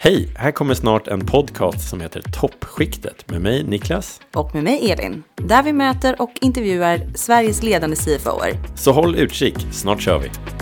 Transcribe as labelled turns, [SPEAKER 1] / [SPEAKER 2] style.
[SPEAKER 1] Hej, här kommer snart en podcast som heter Toppskiktet med mig Niklas.
[SPEAKER 2] Och med mig Elin, där vi möter och intervjuar Sveriges ledande CFOer.
[SPEAKER 1] Så håll utkik, snart kör vi!